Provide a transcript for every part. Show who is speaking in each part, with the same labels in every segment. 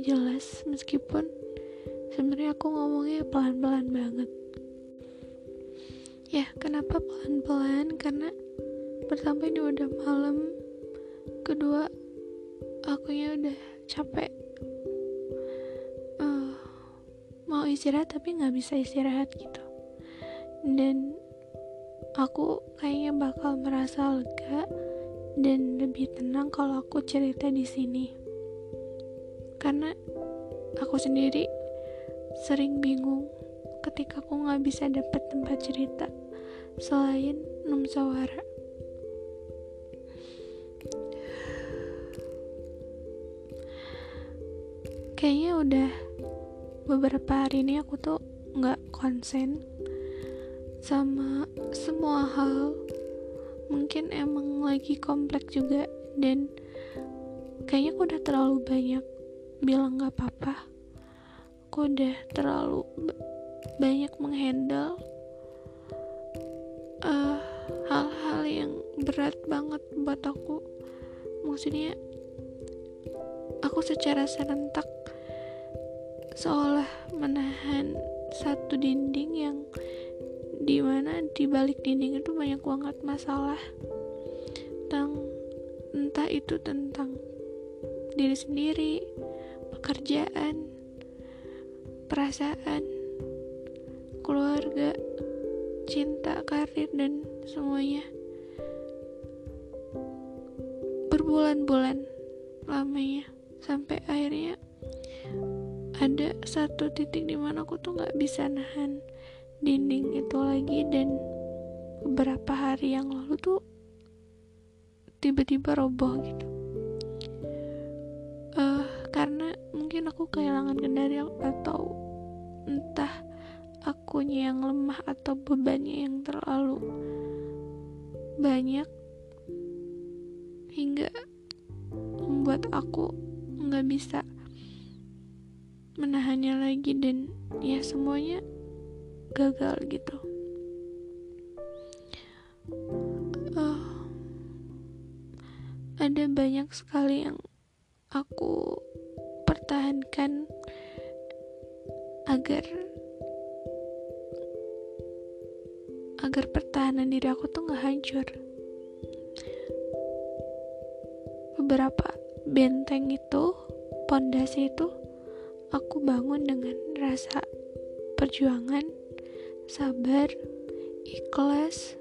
Speaker 1: jelas meskipun sebenarnya aku ngomongnya pelan-pelan banget. Ya kenapa pelan-pelan? Karena pertama ini udah malam kedua akunya udah capek. Uh, mau istirahat tapi nggak bisa istirahat gitu. Dan aku kayaknya bakal merasa lega dan lebih tenang kalau aku cerita di sini karena aku sendiri sering bingung ketika aku nggak bisa dapet tempat cerita selain Numsawara. Kayaknya udah beberapa hari ini aku tuh nggak konsen sama semua hal. Mungkin emang lagi kompleks juga dan kayaknya aku udah terlalu banyak bilang nggak apa-apa. Aku udah terlalu banyak menghandle eh, hal-hal yang berat banget buat aku. Maksudnya aku secara serentak seolah menahan satu dinding yang di mana di balik dinding itu banyak banget masalah tentang entah itu tentang diri sendiri, pekerjaan, perasaan, keluarga, cinta, karir dan semuanya berbulan-bulan lamanya. Sampai akhirnya ada satu titik di mana aku tuh nggak bisa nahan dinding itu lagi. Dan beberapa hari yang lalu tuh tiba-tiba roboh gitu mungkin aku kehilangan kendali atau entah akunya yang lemah atau bebannya yang terlalu banyak hingga membuat aku nggak bisa menahannya lagi dan ya semuanya gagal gitu. Uh, ada banyak sekali yang aku pertahankan agar agar pertahanan diri aku tuh nggak hancur. Beberapa benteng itu pondasi itu aku bangun dengan rasa perjuangan sabar, ikhlas,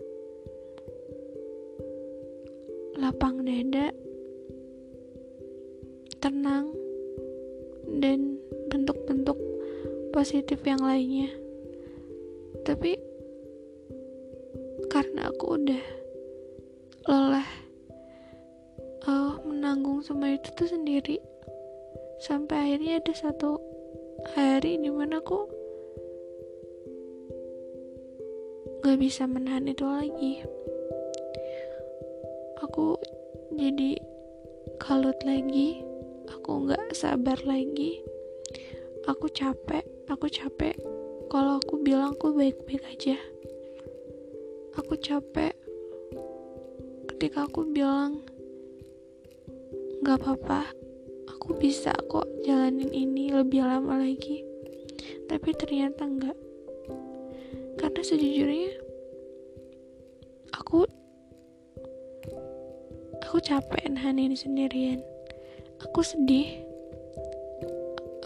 Speaker 1: lapang dada, tenang, dan bentuk-bentuk positif yang lainnya. Tapi karena aku udah lelah uh, menanggung semua itu tuh sendiri sampai akhirnya ada satu hari di mana aku gak bisa menahan itu lagi aku jadi kalut lagi aku gak sabar lagi. Aku capek aku capek. Kalau aku bilang aku baik-baik aja. Aku capek. Ketika aku bilang gak apa-apa aku bisa kok jalanin ini lebih lama lagi. Tapi ternyata enggak karena sejujurnya aku aku capek nahan ini sendirian aku sedih.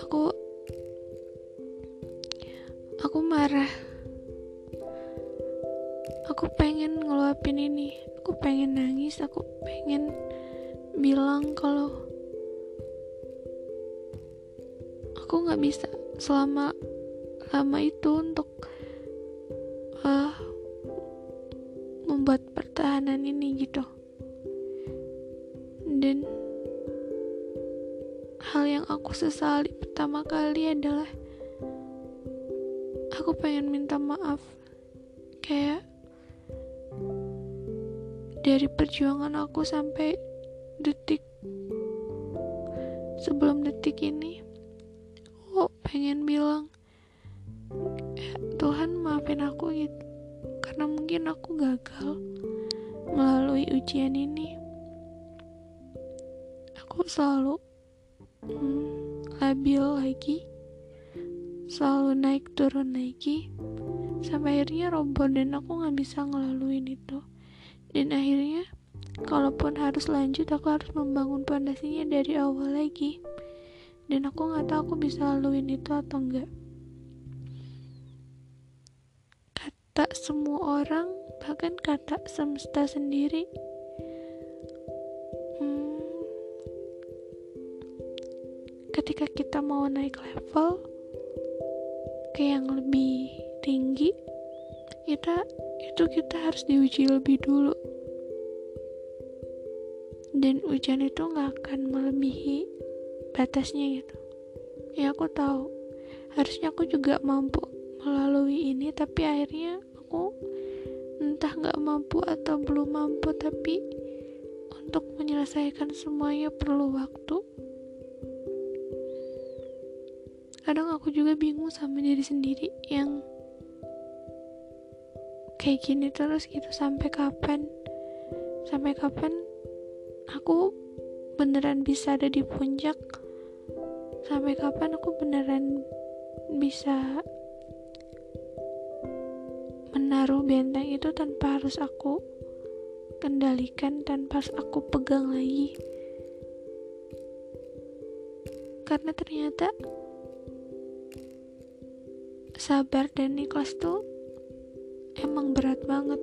Speaker 1: Aku aku marah. Aku pengen ngeluapin ini. Aku pengen nangis. Aku pengen bilang kalau aku nggak bisa selama lama itu untuk yang aku sesali pertama kali adalah aku pengen minta maaf. Kayak dari perjuangan aku sampai detik sebelum detik ini aku pengen bilang Tuhan maafin aku gitu. Karena mungkin aku gagal melalui ujian ini. Aku selalu hmm, labil lagi. Selalu naik turun lagi. Sampai akhirnya roboh dan aku nggak bisa ngelaluin itu. Dan akhirnya kalaupun harus lanjut aku harus membangun pondasinya dari awal lagi. Dan aku nggak tahu aku bisa laluin itu atau enggak kata semua orang bahkan kata semesta sendiri ketika kita mau naik level ke yang lebih tinggi kita itu kita harus diuji lebih dulu. Dan ujian itu nggak akan melebihi batasnya gitu. Ya aku tahu. Harusnya aku juga mampu melalui ini tapi akhirnya aku entah nggak mampu atau belum mampu tapi untuk menyelesaikan semuanya perlu waktu kadang aku juga bingung sama diri sendiri yang kayak gini terus gitu. Sampai kapan? Sampai kapan aku beneran bisa ada di puncak? Sampai kapan aku beneran bisa menaruh benteng itu tanpa harus aku kendalikan tanpa harus aku pegang lagi? Karena ternyata sabar dan ikhlas tuh emang berat banget.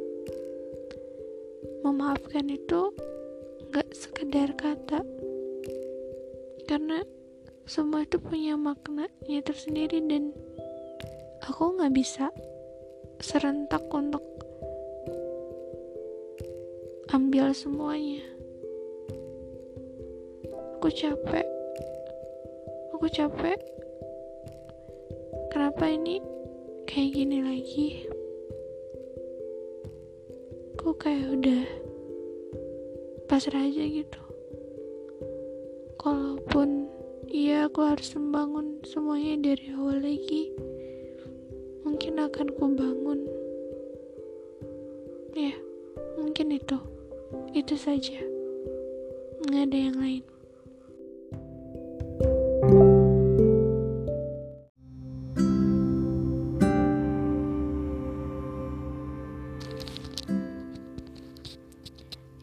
Speaker 1: Memaafkan itu gak sekedar kata karena semua itu punya maknanya tersendiri dan aku gak bisa serentak untuk ambil semuanya. Aku capek aku capek kenapa ini kayak gini lagi? Kok kayak udah pasrah aja gitu? Kalaupun iya aku harus membangun semuanya dari awal lagi. Mungkin akan ku bangun ya mungkin itu. Itu saja. Nggak ada yang lain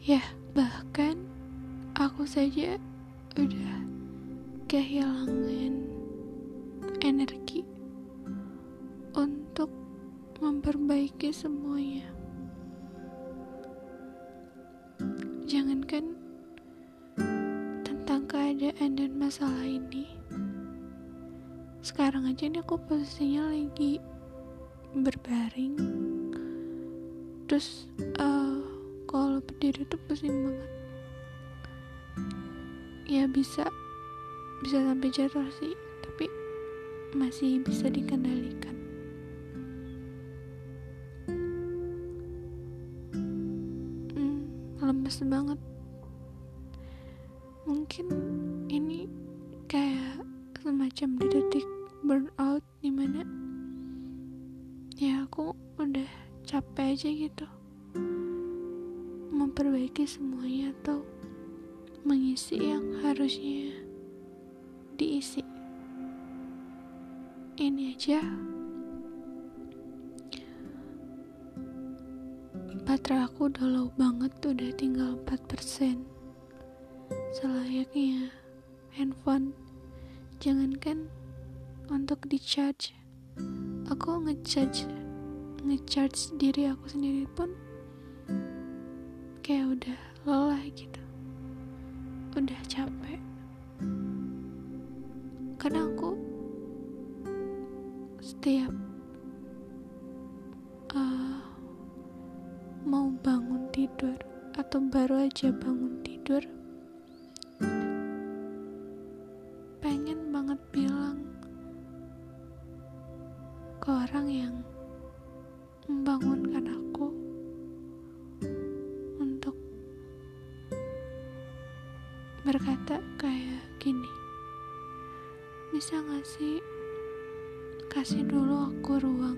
Speaker 1: Ya, bahkan aku saja udah kehilangan energi untuk memperbaiki semuanya. Jangankan tentang keadaan dan masalah ini. Sekarang aja nih aku posisinya lagi berbaring. Terus uh, kalau berdiri tuh pusing banget. Ya bisa bisa sampai jatuh sih tapi masih bisa dikendalikan. Hmm, lemes banget. Mungkin ini kayak semacam di detik burnout di mana ya aku udah capek aja gitu memperbaiki semuanya atau mengisi yang harusnya diisi. Ini aja. Baterai aku udah low banget udah tinggal 4% selayaknya handphone. Jangankan untuk di charge aku ngecharge ngecharge diri aku sendiri pun kayak udah lelah gitu. Udah capek. Karena aku setiap uh, mau bangun tidur atau baru aja bangun tidur berkata kayak gini bisa gak sih kasih dulu aku ruang?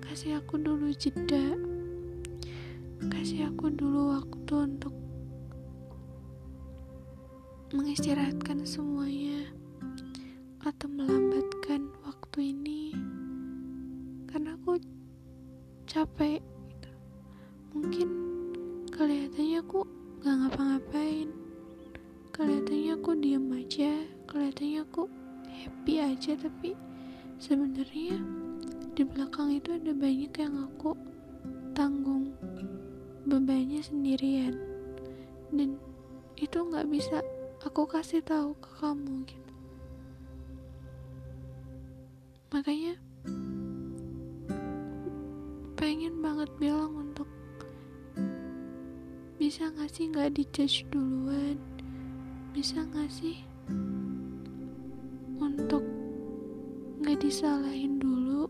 Speaker 1: Kasih aku dulu jeda. Kasih aku dulu waktu untuk mengistirahatkan semuanya dan itu nggak bisa aku kasih tahu ke kamu gitu. Makanya pengen banget bilang untuk bisa gak sih gak dijudge duluan? Bisa gak sih untuk gak disalahin dulu?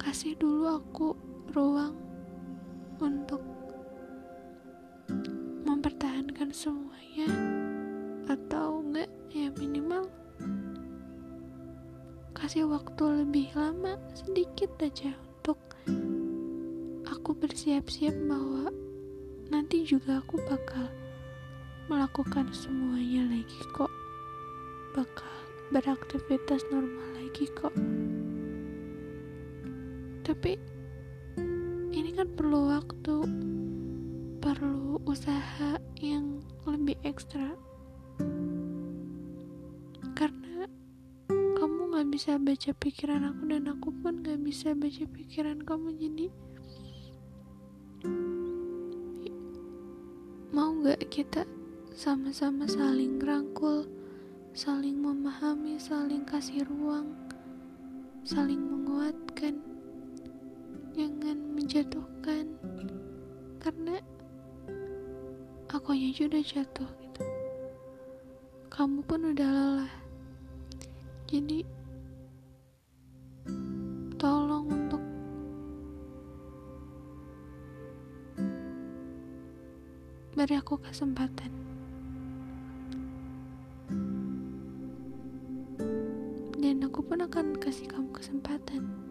Speaker 1: Kasih dulu aku ruang untuk mempertahankan semuanya atau enggak ya minimal kasih waktu lebih lama sedikit aja untuk aku bersiap-siap bahwa nanti juga aku bakal melakukan semuanya lagi kok. Bakal beraktivitas normal lagi kok. Tapi ini kan perlu waktu perlu usaha yang lebih ekstra. Karena kamu gak bisa baca pikiran aku dan aku pun gak bisa baca pikiran kamu. Jadi mau gak kita sama-sama saling rangkul saling memahami saling kasih ruang saling menguatkan jangan menjatuhkan. Karena aku aja udah jatuh gitu. Kamu pun udah lelah. Jadi tolong untuk beri aku kesempatan. Dan aku pun akan kasih kamu kesempatan